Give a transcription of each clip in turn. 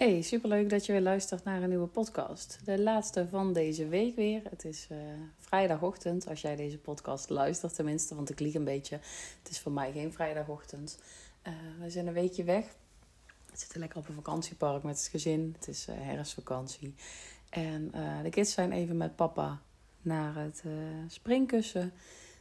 Hey, superleuk dat je weer luistert naar een nieuwe podcast. De laatste van deze week weer. Het is uh, vrijdagochtend, als jij deze podcast luistert tenminste, want ik lieg een beetje. Het is voor mij geen vrijdagochtend. Uh, we zijn een weekje weg. We zitten lekker op een vakantiepark met het gezin. Het is uh, herfstvakantie. En de kids zijn even met papa naar het springkussen.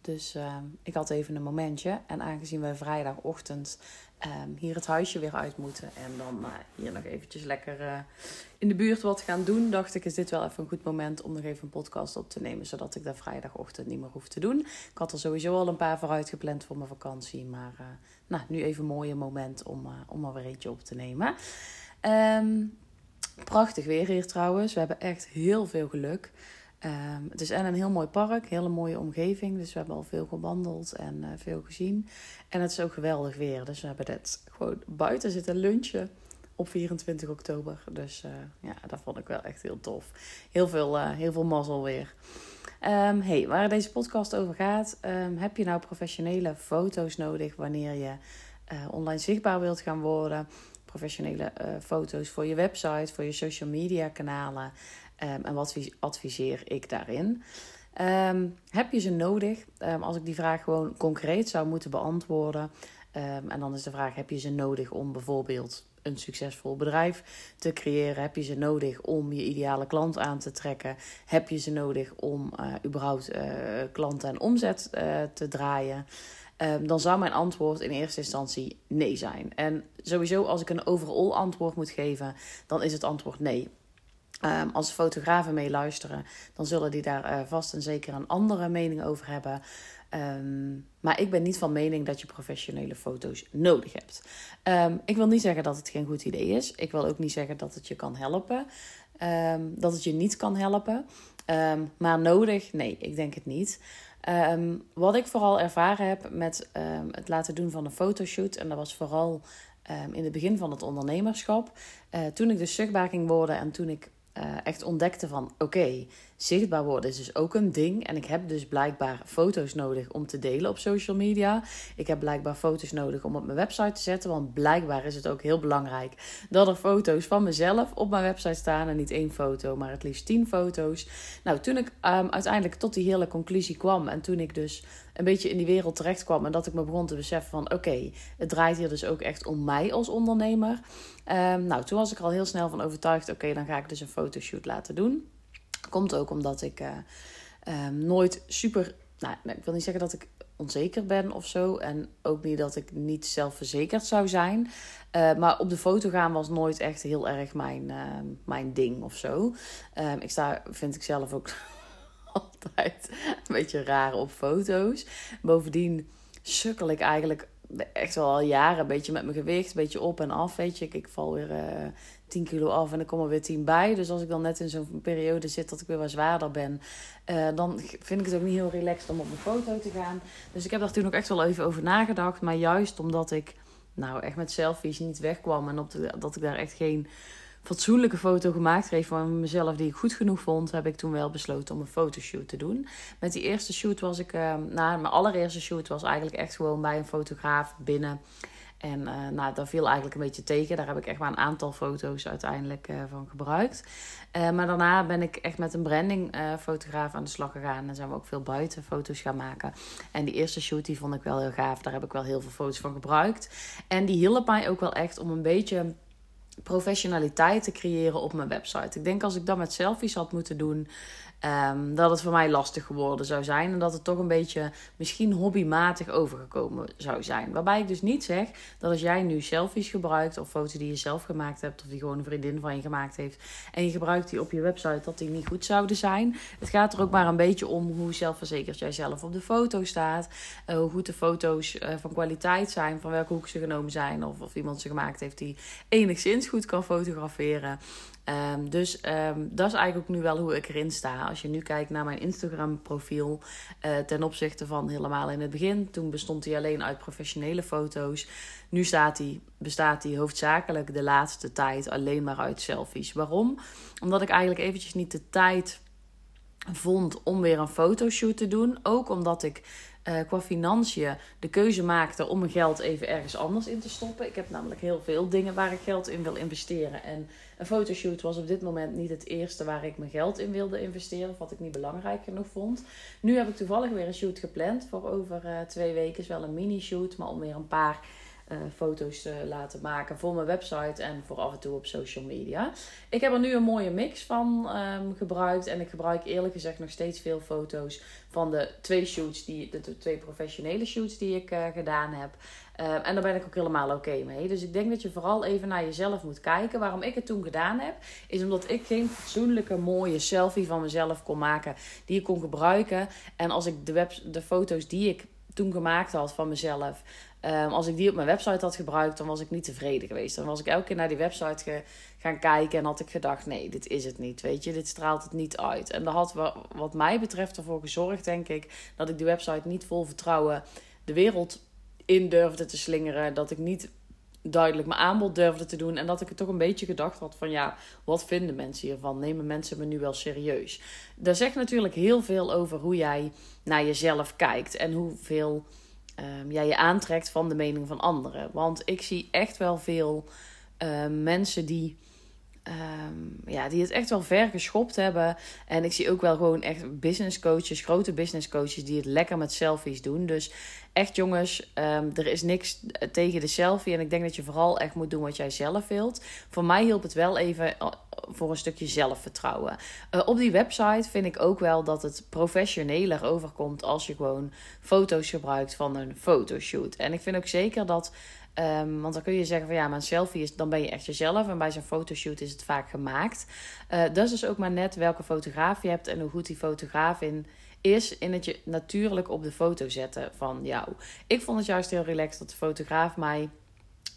Dus ik had even een momentje. En aangezien we vrijdagochtend um, hier het huisje weer uit moeten. En dan uh, hier nog eventjes lekker uh, in de buurt wat gaan doen. Dacht ik, is dit wel even een goed moment om nog even een podcast op te nemen. Zodat ik dat vrijdagochtend niet meer hoef te doen. Ik had er sowieso al een paar vooruit gepland voor mijn vakantie. Maar uh, nou, nu even een mooie moment om, om er weer eentje op te nemen. Um, prachtig weer hier trouwens. We hebben echt heel veel geluk. Um, het is en een heel mooi park, hele mooie omgeving. Dus we hebben al veel gewandeld en uh, veel gezien. En het is ook geweldig weer. Dus we hebben dit gewoon buiten zitten lunchen op 24 oktober. Dus uh, ja, dat vond ik wel echt heel tof. Heel veel, uh, heel veel mazzel weer. Um, hey, waar deze podcast over gaat, um, heb je nou professionele foto's nodig wanneer je online zichtbaar wilt gaan worden? Professionele foto's voor je website, voor je social media kanalen. Um, en wat adviseer ik daarin? Um, heb je ze nodig? Um, als ik die vraag gewoon concreet zou moeten beantwoorden. en dan is de vraag: heb je ze nodig om bijvoorbeeld een succesvol bedrijf te creëren? Heb je ze nodig om je ideale klant aan te trekken? Heb je ze nodig om uh, überhaupt uh, klanten en omzet uh, te draaien? Dan zou mijn antwoord in eerste instantie nee zijn. En sowieso, als ik een overall antwoord moet geven, dan is het antwoord nee. Um, als fotografen meeluisteren, dan zullen die daar uh, vast en zeker een andere mening over hebben. Um, maar ik ben niet van mening dat je professionele foto's nodig hebt. Um, ik wil niet zeggen dat het geen goed idee is. Ik wil ook niet zeggen dat het je kan helpen. dat het je niet kan helpen. maar nodig? Nee, ik denk het niet. wat ik vooral ervaren heb met het laten doen van een fotoshoot, en dat was vooral in het begin van het ondernemerschap. Uh, toen ik dus zichtbaar ging worden en toen ik uh, echt ontdekte van oké, zichtbaar worden is dus ook een ding. En ik heb dus blijkbaar foto's nodig om te delen op social media. Ik heb blijkbaar foto's nodig om op mijn website te zetten. Want blijkbaar is het ook heel belangrijk dat er foto's van mezelf op mijn website staan. En niet één foto, maar het liefst tien foto's. Nou, toen ik um, uiteindelijk tot die hele conclusie kwam. En toen ik dus een beetje in die wereld terecht kwam. En dat ik me begon te beseffen van oké, het draait hier dus ook echt om mij als ondernemer. Um, nou, toen was ik al heel snel van overtuigd. Oké, dan ga ik dus een fotoshoot laten doen. Komt ook omdat ik uh, um, nooit super. Nou, ik wil niet zeggen dat ik onzeker ben of zo. En ook niet dat ik niet zelfverzekerd zou zijn. Uh, maar op de foto gaan was nooit echt heel erg mijn, uh, mijn ding of zo. Um, ik sta, vind ik zelf ook altijd een beetje raar op foto's. Bovendien sukkel ik eigenlijk echt wel al jaren een beetje met mijn gewicht, een beetje op en af. Weet je, ik, ik val weer uh, 10 kilo af en dan kom er weer 10 bij. Dus als ik dan net in zo'n periode zit dat ik weer wat zwaarder ben, uh, dan vind ik het ook niet heel relaxed om op mijn foto te gaan. Dus ik heb daar toen ook echt wel even over nagedacht. Maar juist omdat ik nou echt met selfies niet wegkwam en op dat ik daar echt geen fatsoenlijke foto gemaakt kreeg van mezelf die ik goed genoeg vond, heb ik toen wel besloten om een fotoshoot te doen. Met die eerste shoot was ik, uh, mijn allereerste shoot was eigenlijk echt gewoon bij een fotograaf binnen. En uh, nou, dat viel eigenlijk een beetje tegen. Daar heb ik echt maar een aantal foto's uiteindelijk uh, van gebruikt. Maar daarna ben ik echt met een brandingfotograaf aan de slag gegaan. En zijn we ook veel buiten foto's gaan maken. En die eerste shoot die vond ik wel heel gaaf. Daar heb ik wel heel veel foto's van gebruikt. En die hielp mij ook wel echt om een beetje professionaliteit te creëren op mijn website. Ik denk als ik dat met selfies had moeten doen, Um, dat het voor mij lastig geworden zou zijn. En dat het toch een beetje misschien hobbymatig overgekomen zou zijn. Waarbij ik dus niet zeg dat als jij nu selfies gebruikt. of foto's die je zelf gemaakt hebt. of die gewoon een vriendin van je gemaakt heeft. en je gebruikt die op je website, dat die niet goed zouden zijn. Het gaat er ook maar een beetje om hoe zelfverzekerd jij zelf op de foto staat. Uh, hoe goed de foto's uh, van kwaliteit zijn. van welke hoek ze genomen zijn. Of, of iemand ze gemaakt heeft die enigszins goed kan fotograferen. Um, dus um, dat is eigenlijk ook nu wel hoe ik erin sta. Als je nu kijkt naar mijn Instagram-profiel, uh, ten opzichte van helemaal in het begin, toen bestond hij alleen uit professionele foto's. Nu staat die, bestaat hij hoofdzakelijk de laatste tijd alleen maar uit selfies. Waarom? Omdat ik eigenlijk eventjes niet de tijd vond om weer een fotoshoot te doen. Ook omdat ik uh, qua financiën de keuze maakte om mijn geld even ergens anders in te stoppen. Ik heb namelijk heel veel dingen waar ik geld in wil investeren. En een fotoshoot was op dit moment niet het eerste waar ik mijn geld in wilde investeren. Of wat ik niet belangrijk genoeg vond. Nu heb ik toevallig weer een shoot gepland voor over uh, twee weken. Is wel een mini-shoot, maar om weer een paar uh, foto's te laten maken voor mijn website en voor af en toe op social media. Ik heb er nu een mooie mix van um, gebruikt en ik gebruik eerlijk gezegd nog steeds veel foto's van de twee shoots, die, de, twee professionele shoots die ik uh, gedaan heb. Um, en daar ben ik ook helemaal oké mee. Dus ik denk dat je vooral even naar jezelf moet kijken. Waarom ik het toen gedaan heb, is omdat ik geen fatsoenlijke mooie selfie van mezelf kon maken die ik kon gebruiken. En als ik de, web, de foto's die ik toen gemaakt had van mezelf. Um, als ik die op mijn website had gebruikt, dan was ik niet tevreden geweest. Dan was ik elke keer naar die website gaan kijken en had ik gedacht: nee, dit is het niet. Weet je, dit straalt het niet uit. En dat had wat mij betreft ervoor gezorgd, denk ik, dat ik die website niet vol vertrouwen de wereld in durfde te slingeren. Dat ik niet duidelijk mijn aanbod durfde te doen. En dat ik het toch een beetje gedacht had van ja, wat vinden mensen hiervan? Nemen mensen me nu wel serieus? Dat zegt natuurlijk heel veel over hoe jij naar jezelf kijkt en hoeveel um, jij je aantrekt van de mening van anderen. Want ik zie echt wel veel uh, mensen die Um, ja, die het echt wel ver geschopt hebben. En ik zie ook wel gewoon echt business coaches, grote business coaches, die het lekker met selfies doen. Dus echt jongens, um, er is niks tegen de selfie. En ik denk dat je vooral echt moet doen wat jij zelf wilt. Voor mij hielp het wel even uh, voor een stukje zelfvertrouwen. Uh, op die website vind ik ook wel dat het professioneler overkomt als je gewoon foto's gebruikt van een fotoshoot. En ik vind ook zeker dat Um, want dan kun je zeggen van ja, maar een selfie is, dan ben je echt jezelf. En bij zo'n fotoshoot is het vaak gemaakt. Uh, dat is dus ook maar net welke fotograaf je hebt en hoe goed die fotograaf in is in het je natuurlijk op de foto zetten van jou. Ik vond het juist heel relaxed dat de fotograaf mij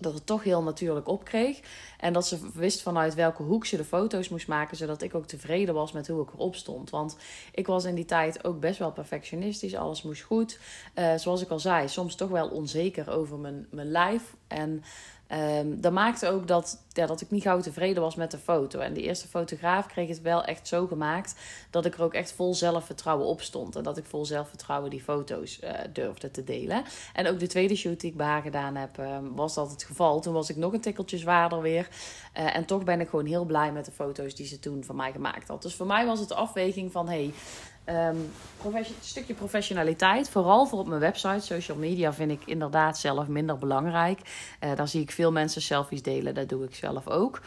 dat het toch heel natuurlijk opkreeg. En dat ze wist vanuit welke hoek ze de foto's moest maken, zodat ik ook tevreden was met hoe ik erop stond. Want ik was in die tijd ook best wel perfectionistisch, alles moest goed. Uh, zoals ik al zei, soms toch wel onzeker over mijn, mijn lijf. En Um, dat maakte ook dat, ja, dat ik niet gauw tevreden was met de foto. En de eerste fotograaf kreeg het wel echt zo gemaakt dat ik er ook echt vol zelfvertrouwen op stond. En dat ik vol zelfvertrouwen die foto's uh, durfde te delen. En ook de tweede shoot die ik bij haar gedaan heb, uh, was dat het geval. Toen was ik nog een tikkeltje zwaarder weer. Uh, en toch ben ik gewoon heel blij met de foto's die ze toen van mij gemaakt had. Dus voor mij was het de afweging van: hey, Um, stukje professionaliteit, vooral voor op mijn website. Social media vind ik inderdaad zelf minder belangrijk. Uh, daar zie ik veel mensen selfies delen, dat doe ik zelf ook.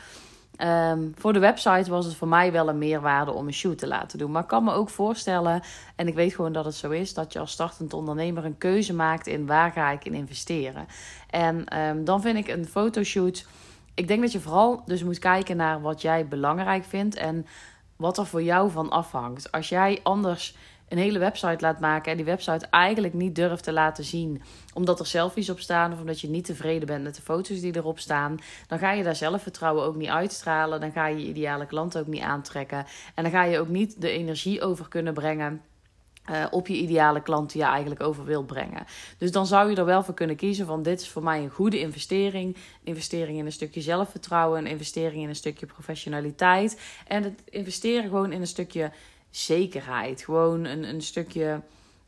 Um, voor de website was het voor mij wel een meerwaarde om een shoot te laten doen. Maar ik kan me ook voorstellen, en ik weet gewoon dat het zo is, dat je als startend ondernemer een keuze maakt in waar ga ik in investeren. En um, dan vind ik een fotoshoot. Ik denk dat je vooral dus moet kijken naar wat jij belangrijk vindt. En wat er voor jou van afhangt. Als jij anders een hele website laat maken en die website eigenlijk niet durft te laten zien, omdat er selfies op staan of omdat je niet tevreden bent met de foto's die erop staan, dan ga je daar zelfvertrouwen ook niet uitstralen. Dan ga je je ideale klant ook niet aantrekken. En dan ga je ook niet de energie over kunnen brengen uh, op je ideale klant die je eigenlijk over wilt brengen. Dus dan zou je er wel voor kunnen kiezen van dit is voor mij een goede investering. investering in een stukje zelfvertrouwen, investering in een stukje professionaliteit. En het investeren gewoon in een stukje zekerheid. Gewoon een, een stukje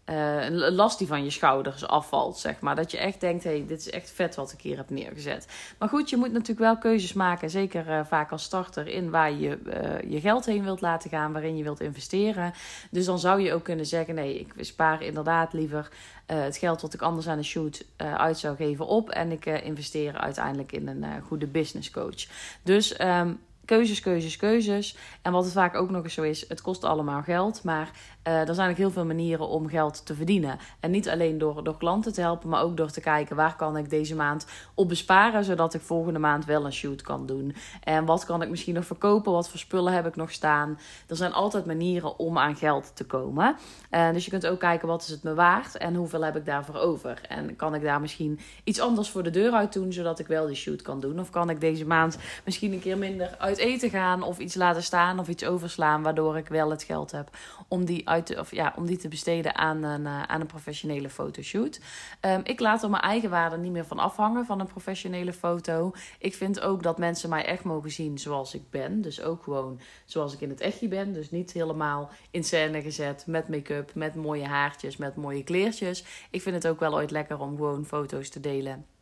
uh, een last die van je schouders afvalt, zeg maar. Dat je echt denkt, hey, dit is echt vet wat ik hier heb neergezet. Maar goed, je moet natuurlijk wel keuzes maken, zeker uh, vaak als starter, in waar je uh, je geld heen wilt laten gaan, waarin je wilt investeren. Dus dan zou je ook kunnen zeggen, nee, ik spaar inderdaad liever het geld wat ik anders aan een shoot uit zou geven op. En ik investeer uiteindelijk in een goede business coach. Dus... Um, keuzes, keuzes, keuzes. En wat het vaak ook nog eens zo is, het kost allemaal geld. Maar uh, er zijn ook heel veel manieren om geld te verdienen. En niet alleen door, door klanten te helpen, maar ook door te kijken waar kan ik deze maand op besparen, zodat ik volgende maand wel een shoot kan doen. En wat kan ik misschien nog verkopen, wat voor spullen heb ik nog staan. Er zijn altijd manieren om aan geld te komen. Uh, dus je kunt ook kijken wat is het me waard en hoeveel heb ik daarvoor over. En kan ik daar misschien iets anders voor de deur uit doen, zodat ik wel die shoot kan doen. Of kan ik deze maand misschien een keer minder uit uit eten gaan of iets laten staan of iets overslaan, waardoor ik wel het geld heb om die, uit of ja, om die te besteden aan een, uh, aan een professionele fotoshoot. Um, ik laat er mijn eigen waarde niet meer van afhangen van een professionele foto. Ik vind ook dat mensen mij echt mogen zien zoals ik ben. Dus ook gewoon zoals ik in het echtje ben. Dus niet helemaal in scène gezet met make-up, met mooie haartjes, met mooie kleertjes. Ik vind het ook wel ooit lekker om gewoon foto's te delen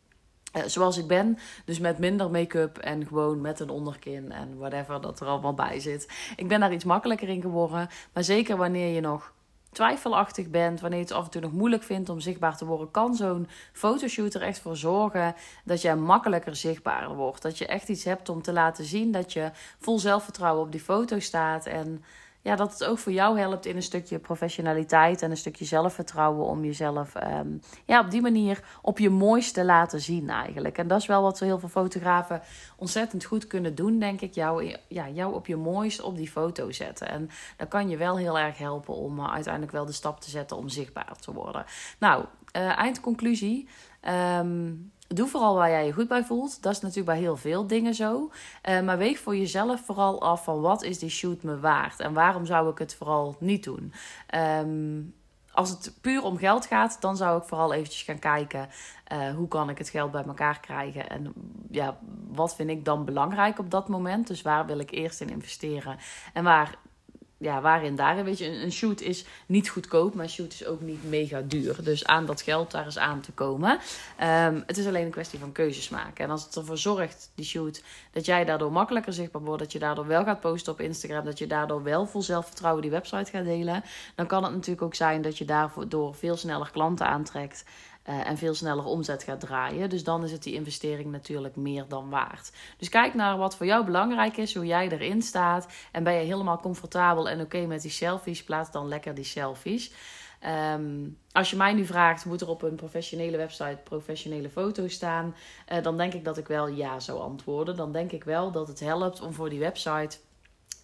uh, zoals ik ben. Dus met minder make-up en gewoon met een onderkin en whatever dat er allemaal bij zit. Ik ben daar iets makkelijker in geworden. Maar zeker wanneer je nog twijfelachtig bent, wanneer je het af en toe nog moeilijk vindt om zichtbaar te worden, kan zo'n fotoshoot er echt voor zorgen dat jij makkelijker zichtbaar wordt. Dat je echt iets hebt om te laten zien dat je vol zelfvertrouwen op die foto staat en ja, dat het ook voor jou helpt in een stukje professionaliteit en een stukje zelfvertrouwen om jezelf um, ja, op die manier op je mooiste laten zien eigenlijk. En dat is wel wat heel veel fotografen ontzettend goed kunnen doen, denk ik. Jou, ja, jou op je mooist op die foto zetten. En dat kan je wel heel erg helpen om uh, uiteindelijk wel de stap te zetten om zichtbaar te worden. Nou, uh, eindconclusie. Um, Doe vooral waar jij je goed bij voelt. Dat is natuurlijk bij heel veel dingen zo. Uh, maar weeg voor jezelf vooral af van wat is die shoot me waard? En waarom zou ik het vooral niet doen? Um, als het puur om geld gaat, dan zou ik vooral eventjes gaan kijken... Uh, hoe kan ik het geld bij elkaar krijgen? En ja, wat vind ik dan belangrijk op dat moment? Dus waar wil ik eerst in investeren? En waar ja, waarin daarin, weet je, een, shoot is niet goedkoop, maar een shoot is ook niet mega duur. Dus aan dat geld daar is aan te komen. Um, het is alleen een kwestie van keuzes maken. En als het ervoor zorgt, die shoot, dat jij daardoor makkelijker zichtbaar wordt, dat je daardoor wel gaat posten op Instagram, dat je daardoor wel vol zelfvertrouwen die website gaat delen, dan kan het natuurlijk ook zijn dat je daardoor veel sneller klanten aantrekt. Uh, en veel sneller omzet gaat draaien. Dus dan is het die investering natuurlijk meer dan waard. Dus kijk naar wat voor jou belangrijk is, hoe jij erin staat. En ben je helemaal comfortabel en oké met die selfies, plaats dan lekker die selfies. Um, als je mij nu vraagt, moet er op een professionele website professionele foto's staan? Uh, dan denk ik dat ik wel ja zou antwoorden. Dan denk ik wel dat het helpt om voor die website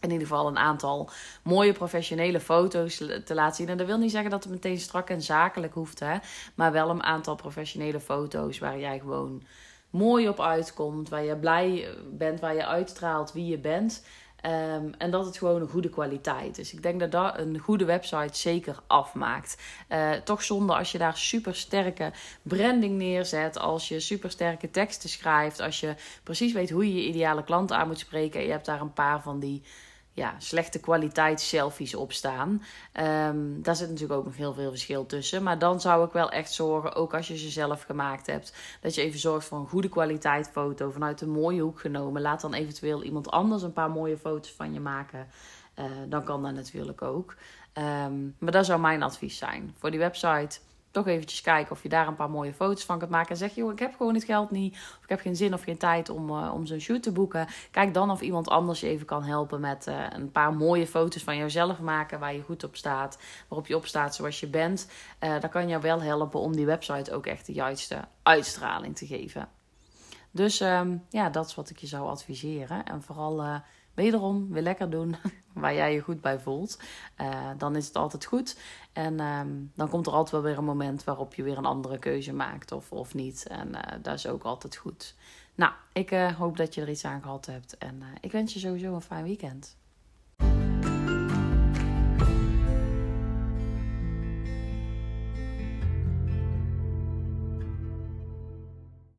in ieder geval een aantal mooie professionele foto's te laten zien. En dat wil niet zeggen dat het meteen strak en zakelijk hoeft, hè. Maar wel een aantal professionele foto's waar jij gewoon mooi op uitkomt. Waar je blij bent, waar je uitstraalt wie je bent. Um, en dat het gewoon een goede kwaliteit is. Ik denk dat dat een goede website zeker afmaakt. Uh, toch zonde als je daar super sterke branding neerzet. Als je super sterke teksten schrijft. Als je precies weet hoe je je ideale klant aan moet spreken. En je hebt daar een paar van die ja, slechte kwaliteit selfies op staan. Um, daar zit natuurlijk ook nog heel veel verschil tussen. Maar dan zou ik wel echt zorgen, ook als je ze zelf gemaakt hebt, dat je even zorgt voor een goede kwaliteit foto vanuit een mooie hoek genomen. Laat dan eventueel iemand anders een paar mooie foto's van je maken. Uh, dan kan dat natuurlijk ook. Um, maar dat zou mijn advies zijn. Voor die website toch eventjes kijken of je daar een paar mooie foto's van kunt maken. En zeg je, ik heb gewoon het geld niet. Of ik heb geen zin of geen tijd om, uh, om zo'n shoot te boeken. Kijk dan of iemand anders je even kan helpen met uh, een paar mooie foto's van jezelf maken. Waar je goed op staat. Waarop je op staat zoals je bent. Uh, dat kan jou wel helpen om die website ook echt de juiste uitstraling te geven. Dus um, ja, dat is wat ik je zou adviseren. En vooral wederom weer lekker doen waar jij je goed bij voelt. Uh, dan is het altijd goed. En um, dan komt er altijd wel weer een moment waarop je weer een andere keuze maakt of, of niet. En uh, dat is ook altijd goed. Nou, ik uh, hoop dat je er iets aan gehad hebt. En ik wens je sowieso een fijn weekend.